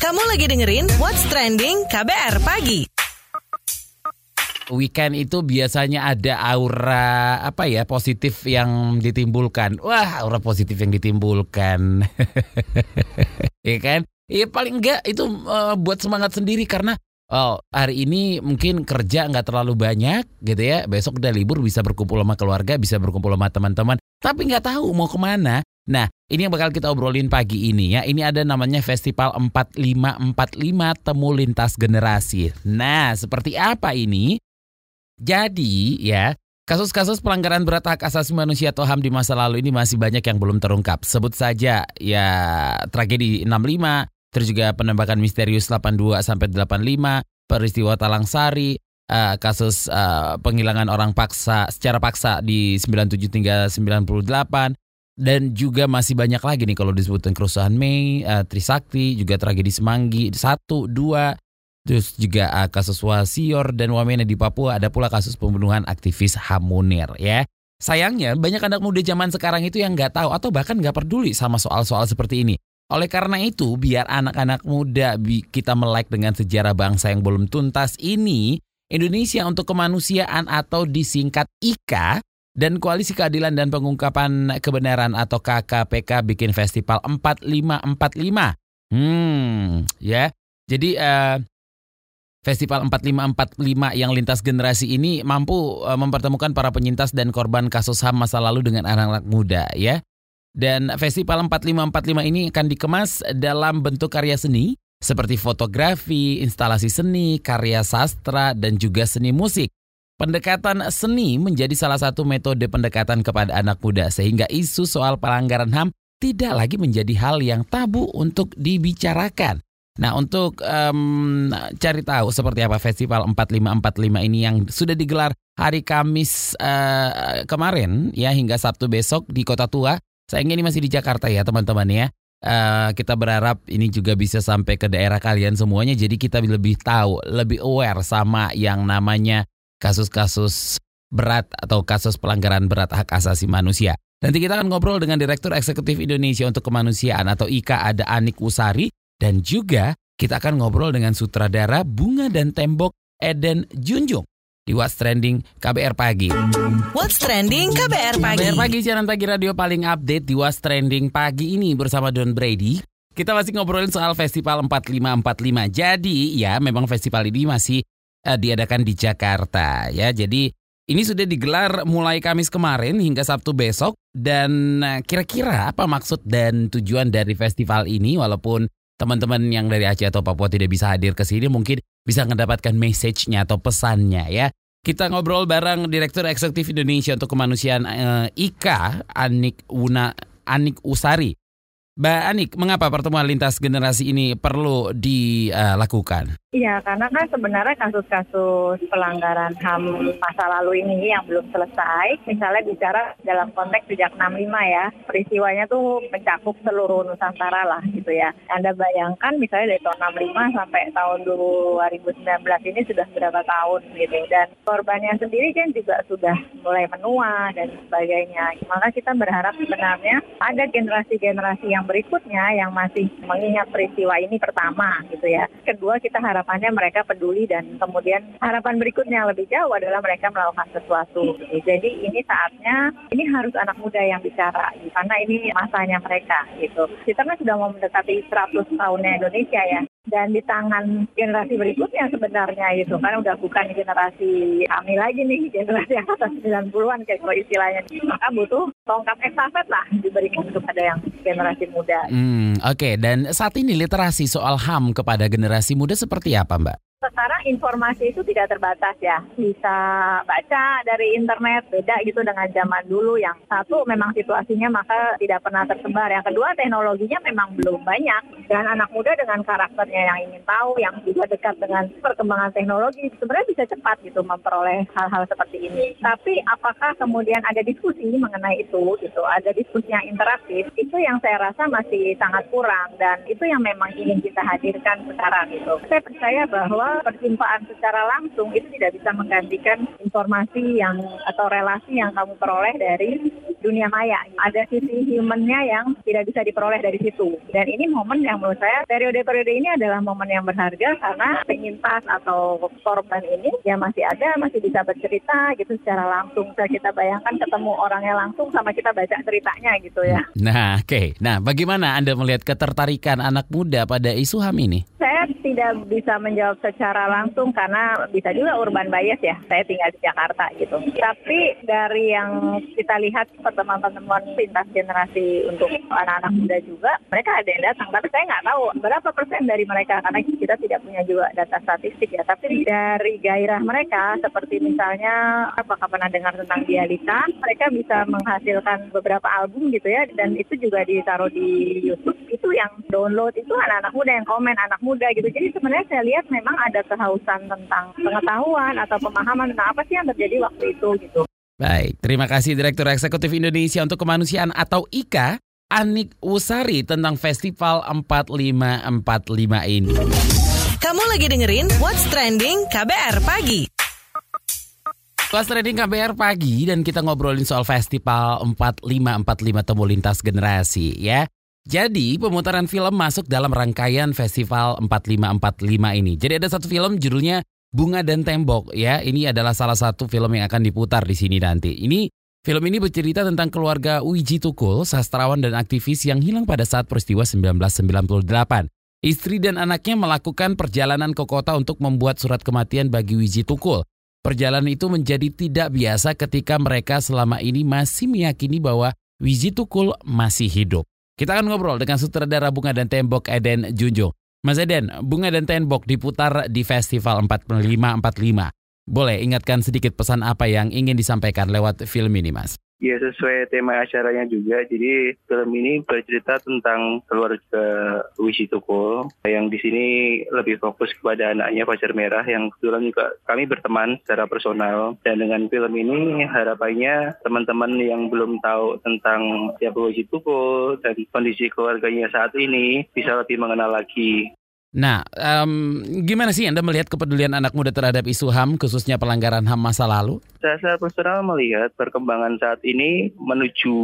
Kamu lagi dengerin What's Trending KBR Pagi. weekend itu biasanya ada aura apa ya positif yang ditimbulkan. Wah, aura positif yang ditimbulkan. ya kan? Ya paling enggak itu uh, buat semangat sendiri karena oh hari ini mungkin kerja nggak terlalu banyak gitu ya. Besok udah libur bisa berkumpul sama keluarga, bisa berkumpul sama teman-teman. Tapi nggak tahu mau ke mana. Nah, ini yang bakal kita obrolin pagi ini ya. Ini ada namanya Festival 4545 Temu Lintas Generasi. Nah, seperti apa ini? Jadi ya, kasus-kasus pelanggaran berat hak asasi manusia atau HAM di masa lalu ini masih banyak yang belum terungkap. Sebut saja ya tragedi 65, terus juga penembakan misterius 82 sampai 85, peristiwa Talang Sari, uh, kasus uh, penghilangan orang paksa secara paksa di 97 hingga 98 dan juga masih banyak lagi nih kalau disebutkan kerusuhan Mei, uh, Trisakti, juga tragedi Semanggi 1, 2, Terus juga uh, kasus Wasior dan Wamena di Papua ada pula kasus pembunuhan aktivis HAM Munir ya. Sayangnya banyak anak muda zaman sekarang itu yang nggak tahu atau bahkan nggak peduli sama soal-soal seperti ini. Oleh karena itu, biar anak-anak muda kita melek dengan sejarah bangsa yang belum tuntas ini, Indonesia untuk Kemanusiaan atau disingkat IKA dan Koalisi Keadilan dan Pengungkapan Kebenaran atau KKPK bikin festival 4545. Hmm, ya. Jadi uh, Festival 4545 yang lintas generasi ini mampu uh, mempertemukan para penyintas dan korban kasus HAM masa lalu dengan anak-anak muda ya. Dan Festival 4545 ini akan dikemas dalam bentuk karya seni seperti fotografi, instalasi seni, karya sastra, dan juga seni musik. Pendekatan seni menjadi salah satu metode pendekatan kepada anak muda sehingga isu soal pelanggaran HAM tidak lagi menjadi hal yang tabu untuk dibicarakan. Nah untuk um, cari tahu seperti apa festival 4545 ini yang sudah digelar hari Kamis uh, kemarin ya hingga Sabtu besok di Kota Tua. Sayangnya ini masih di Jakarta ya teman-teman ya. Uh, kita berharap ini juga bisa sampai ke daerah kalian semuanya jadi kita lebih tahu, lebih aware sama yang namanya kasus-kasus berat atau kasus pelanggaran berat hak asasi manusia. Nanti kita akan ngobrol dengan Direktur Eksekutif Indonesia untuk Kemanusiaan atau IKA ada Anik Usari dan juga kita akan ngobrol dengan sutradara Bunga dan Tembok Eden Junjung di What's Trending KBR Pagi. What's Trending KBR Pagi. KBR Pagi siaran pagi radio paling update di What's Trending Pagi ini bersama Don Brady. Kita masih ngobrolin soal Festival 4545. Jadi ya memang festival ini masih uh, diadakan di Jakarta ya. Jadi ini sudah digelar mulai Kamis kemarin hingga Sabtu besok dan eh, kira-kira apa maksud dan tujuan dari festival ini walaupun teman-teman yang dari Aceh atau Papua tidak bisa hadir ke sini mungkin bisa mendapatkan message-nya atau pesannya ya. Kita ngobrol bareng Direktur Eksekutif Indonesia untuk Kemanusiaan eh, IKA Anik Una Anik Usari. Mbak Anik, mengapa pertemuan lintas generasi ini perlu dilakukan? Iya, karena kan sebenarnya kasus-kasus pelanggaran HAM masa lalu ini yang belum selesai, misalnya bicara dalam konteks sejak 65 ya, peristiwanya tuh mencakup seluruh Nusantara lah gitu ya. Anda bayangkan misalnya dari tahun 65 sampai tahun 2019 ini sudah berapa tahun gitu. Dan korbannya sendiri kan juga sudah mulai menua dan sebagainya. Maka kita berharap sebenarnya ada generasi-generasi yang berikutnya yang masih mengingat peristiwa ini pertama gitu ya. Kedua kita harap harapannya mereka peduli dan kemudian harapan berikutnya lebih jauh adalah mereka melakukan sesuatu. Jadi ini saatnya ini harus anak muda yang bicara karena ini masanya mereka gitu. Kita kan sudah mau mendekati 100 tahunnya Indonesia ya dan di tangan generasi berikutnya sebenarnya itu kan udah bukan generasi kami lagi nih generasi yang atas 90-an kayak kalau istilahnya maka butuh tongkat estafet lah diberikan kepada yang generasi muda. Hmm, Oke okay. dan saat ini literasi soal HAM kepada generasi muda seperti apa Mbak? Sekarang informasi itu tidak terbatas ya. Bisa baca dari internet, beda gitu dengan zaman dulu yang satu memang situasinya maka tidak pernah tersebar. Yang kedua teknologinya memang belum banyak. Dan anak muda dengan karakternya yang ingin tahu, yang juga dekat dengan perkembangan teknologi, sebenarnya bisa cepat gitu memperoleh hal-hal seperti ini. Tapi apakah kemudian ada diskusi mengenai itu gitu, ada diskusi yang interaktif, itu yang saya rasa masih sangat kurang dan itu yang memang ingin kita hadirkan sekarang gitu. Saya percaya bahwa perjumpaan secara langsung itu tidak bisa menggantikan informasi yang atau relasi yang kamu peroleh dari dunia maya. Ada sisi humannya yang tidak bisa diperoleh dari situ. Dan ini momen yang menurut saya periode-periode ini adalah momen yang berharga karena penyintas atau korban ini ya masih ada, masih bisa bercerita gitu secara langsung. Saya kita bayangkan ketemu orangnya langsung sama kita baca ceritanya gitu ya. Nah, oke. Okay. Nah, bagaimana Anda melihat ketertarikan anak muda pada isu HAM ini? Saya tidak bisa menjawab secara langsung karena bisa juga urban bias ya. Saya tinggal di Jakarta gitu. Tapi dari yang kita lihat pertemuan-pertemuan lintas generasi untuk anak-anak muda juga, mereka ada yang datang. Tapi saya nggak tahu berapa persen dari mereka karena kita tidak punya juga data statistik ya. Tapi dari gairah mereka, seperti misalnya apakah pernah dengar tentang Dialita, mereka bisa menghasilkan beberapa album gitu ya, dan itu juga ditaruh di YouTube. Itu yang download itu anak-anak muda yang komen anak muda gitu. Jadi sebenarnya saya lihat memang ada kehausan tentang pengetahuan atau pemahaman tentang apa sih yang terjadi waktu itu gitu. Baik, terima kasih Direktur Eksekutif Indonesia untuk Kemanusiaan atau IKA, Anik Usari tentang Festival 4545 ini. Kamu lagi dengerin What's Trending KBR Pagi. What's Trending KBR Pagi dan kita ngobrolin soal Festival 4545 Temu Lintas Generasi ya. Jadi pemutaran film masuk dalam rangkaian Festival 4545 ini. Jadi ada satu film judulnya Bunga dan Tembok ya. Ini adalah salah satu film yang akan diputar di sini nanti. Ini film ini bercerita tentang keluarga Wiji Tukul, sastrawan dan aktivis yang hilang pada saat peristiwa 1998. Istri dan anaknya melakukan perjalanan ke kota untuk membuat surat kematian bagi Wiji Tukul. Perjalanan itu menjadi tidak biasa ketika mereka selama ini masih meyakini bahwa Wiji Tukul masih hidup. Kita akan ngobrol dengan sutradara Bunga dan Tembok Eden Junjung. Mas Eden, Bunga dan Tembok diputar di Festival 4545. Boleh ingatkan sedikit pesan apa yang ingin disampaikan lewat film ini, Mas? Ya sesuai tema acaranya juga. Jadi film ini bercerita tentang keluarga Wishi Tukul yang di sini lebih fokus kepada anaknya Pacar Merah yang kebetulan juga kami berteman secara personal. Dan dengan film ini harapannya teman-teman yang belum tahu tentang siapa Tukul dan kondisi keluarganya saat ini bisa lebih mengenal lagi Nah, um, gimana sih Anda melihat kepedulian anak muda terhadap isu HAM, khususnya pelanggaran HAM masa lalu? Saya secara personal melihat perkembangan saat ini menuju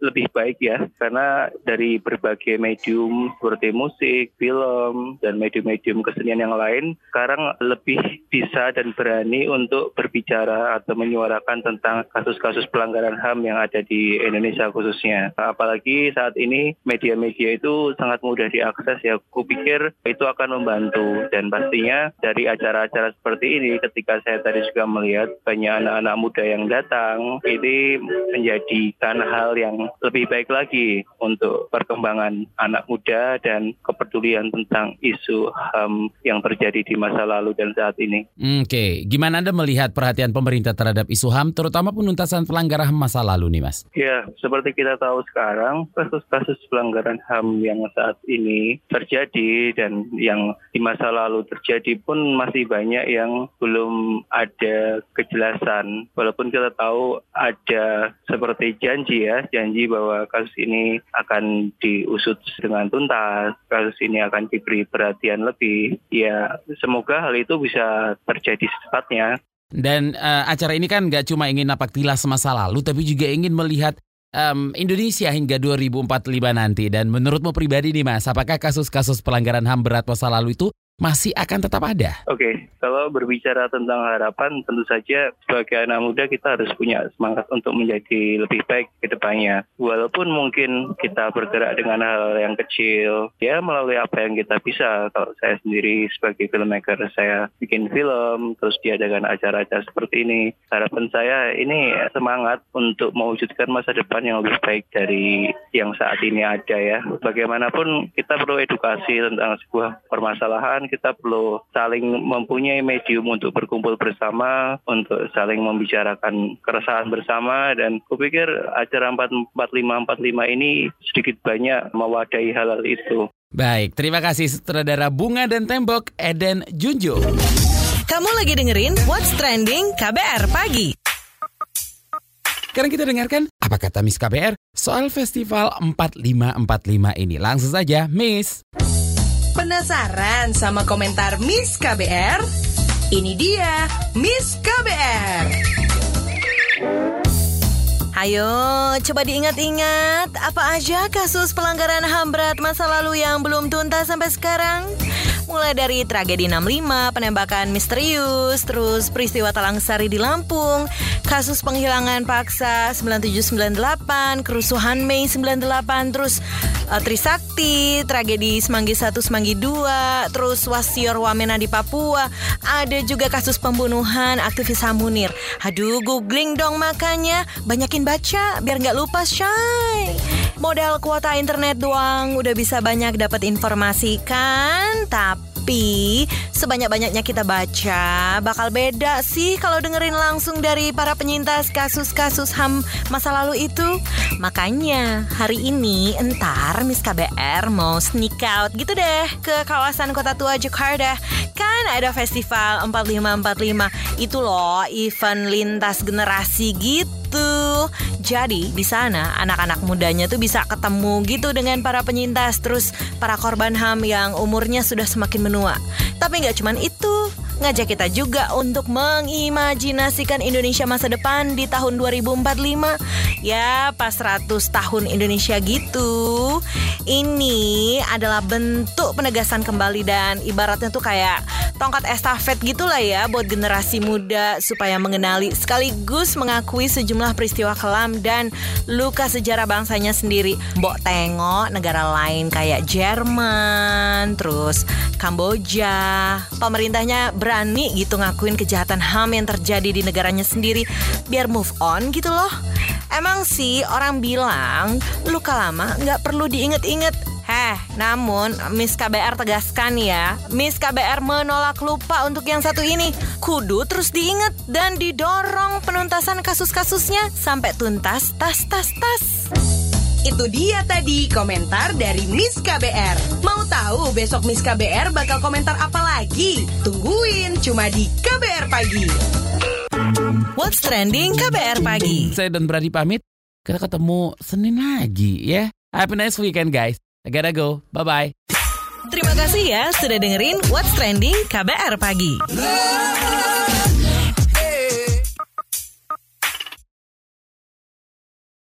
lebih baik ya, karena dari berbagai medium seperti musik, film, dan medium-medium kesenian yang lain, sekarang lebih bisa dan berani untuk berbicara atau menyuarakan tentang kasus-kasus pelanggaran HAM yang ada di Indonesia khususnya. Apalagi saat ini media-media itu sangat mudah diakses ya, kupikir itu akan membantu dan pastinya dari acara-acara seperti ini ketika saya tadi juga melihat banyak anak-anak muda yang datang ini menjadikan hal yang lebih baik lagi untuk perkembangan anak muda dan kepedulian tentang isu HAM yang terjadi di masa lalu dan saat ini. Oke, okay. gimana Anda melihat perhatian pemerintah terhadap isu HAM terutama penuntasan pelanggaran HAM masa lalu nih Mas? Ya, seperti kita tahu sekarang kasus-kasus pelanggaran HAM yang saat ini terjadi dan yang di masa lalu terjadi pun masih banyak yang belum ada kejelasan. Walaupun kita tahu ada seperti janji ya, janji bahwa kasus ini akan diusut dengan tuntas, kasus ini akan diberi perhatian lebih. Ya, semoga hal itu bisa terjadi secepatnya. Dan uh, acara ini kan nggak cuma ingin napak tilas masa lalu, tapi juga ingin melihat um, Indonesia hingga 2045 nanti. Dan menurutmu pribadi nih Mas, apakah kasus-kasus pelanggaran HAM berat masa lalu itu masih akan tetap ada. Oke, okay. kalau berbicara tentang harapan, tentu saja sebagai anak muda kita harus punya semangat untuk menjadi lebih baik ke depannya. Walaupun mungkin kita bergerak dengan hal yang kecil, ya melalui apa yang kita bisa. Kalau saya sendiri sebagai filmmaker, saya bikin film, terus diadakan acara-acara seperti ini. Harapan saya ini semangat untuk mewujudkan masa depan yang lebih baik dari yang saat ini ada ya. Bagaimanapun kita perlu edukasi tentang sebuah permasalahan, kita perlu saling mempunyai medium untuk berkumpul bersama, untuk saling membicarakan keresahan bersama dan kupikir acara 4545 ini sedikit banyak mewadahi hal-hal itu. Baik, terima kasih sutradara Bunga dan Tembok Eden Junjo. Kamu lagi dengerin What's Trending KBR Pagi. Sekarang kita dengarkan apa kata Miss KBR soal festival 4545 ini. Langsung saja, Miss. Penasaran sama komentar Miss KBR? Ini dia Miss KBR. Ayo, coba diingat-ingat apa aja kasus pelanggaran HAM berat masa lalu yang belum tuntas sampai sekarang? Mulai dari tragedi 65, penembakan misterius, terus peristiwa Talang Sari di Lampung, kasus penghilangan paksa 9798, kerusuhan Mei 98, terus uh, Trisakti, tragedi Semanggi 1, Semanggi 2, terus Wasior Wamena di Papua, ada juga kasus pembunuhan aktivis HAM Munir. Aduh, googling dong makanya, banyakin baca biar nggak lupa, Shay. Modal kuota internet doang udah bisa banyak dapat informasi kan? Tapi sebanyak-banyaknya kita baca bakal beda sih kalau dengerin langsung dari para penyintas kasus-kasus HAM masa lalu itu. Makanya hari ini entar Miss KBR mau sneak out gitu deh ke kawasan kota tua Jakarta. Kan ada festival 4545 itu loh event lintas generasi gitu gitu. Jadi di sana anak-anak mudanya tuh bisa ketemu gitu dengan para penyintas terus para korban HAM yang umurnya sudah semakin menua. Tapi nggak cuman itu, ngajak kita juga untuk mengimajinasikan Indonesia masa depan di tahun 2045. Ya, pas 100 tahun Indonesia gitu. Ini adalah bentuk penegasan kembali dan ibaratnya tuh kayak tongkat estafet gitulah ya buat generasi muda supaya mengenali sekaligus mengakui sejumlah peristiwa kelam dan luka sejarah bangsanya sendiri. Mbok tengok negara lain kayak Jerman, terus Kamboja, pemerintahnya berani gitu ngakuin kejahatan HAM yang terjadi di negaranya sendiri biar move on gitu loh. Emang sih orang bilang luka lama nggak perlu diinget-inget Heh, namun Miss KBR tegaskan ya, Miss KBR menolak lupa untuk yang satu ini. Kudu terus diingat dan didorong penuntasan kasus-kasusnya sampai tuntas tas tas tas. Itu dia tadi komentar dari Miss KBR. Mau tahu besok Miss KBR bakal komentar apa lagi? Tungguin cuma di KBR Pagi. What's trending KBR pagi? Saya dan Brady pamit. Kita ketemu Senin lagi ya. Happy nice weekend guys. I gotta go. Bye-bye. Terima kasih ya sudah dengerin What's Trending KBR pagi.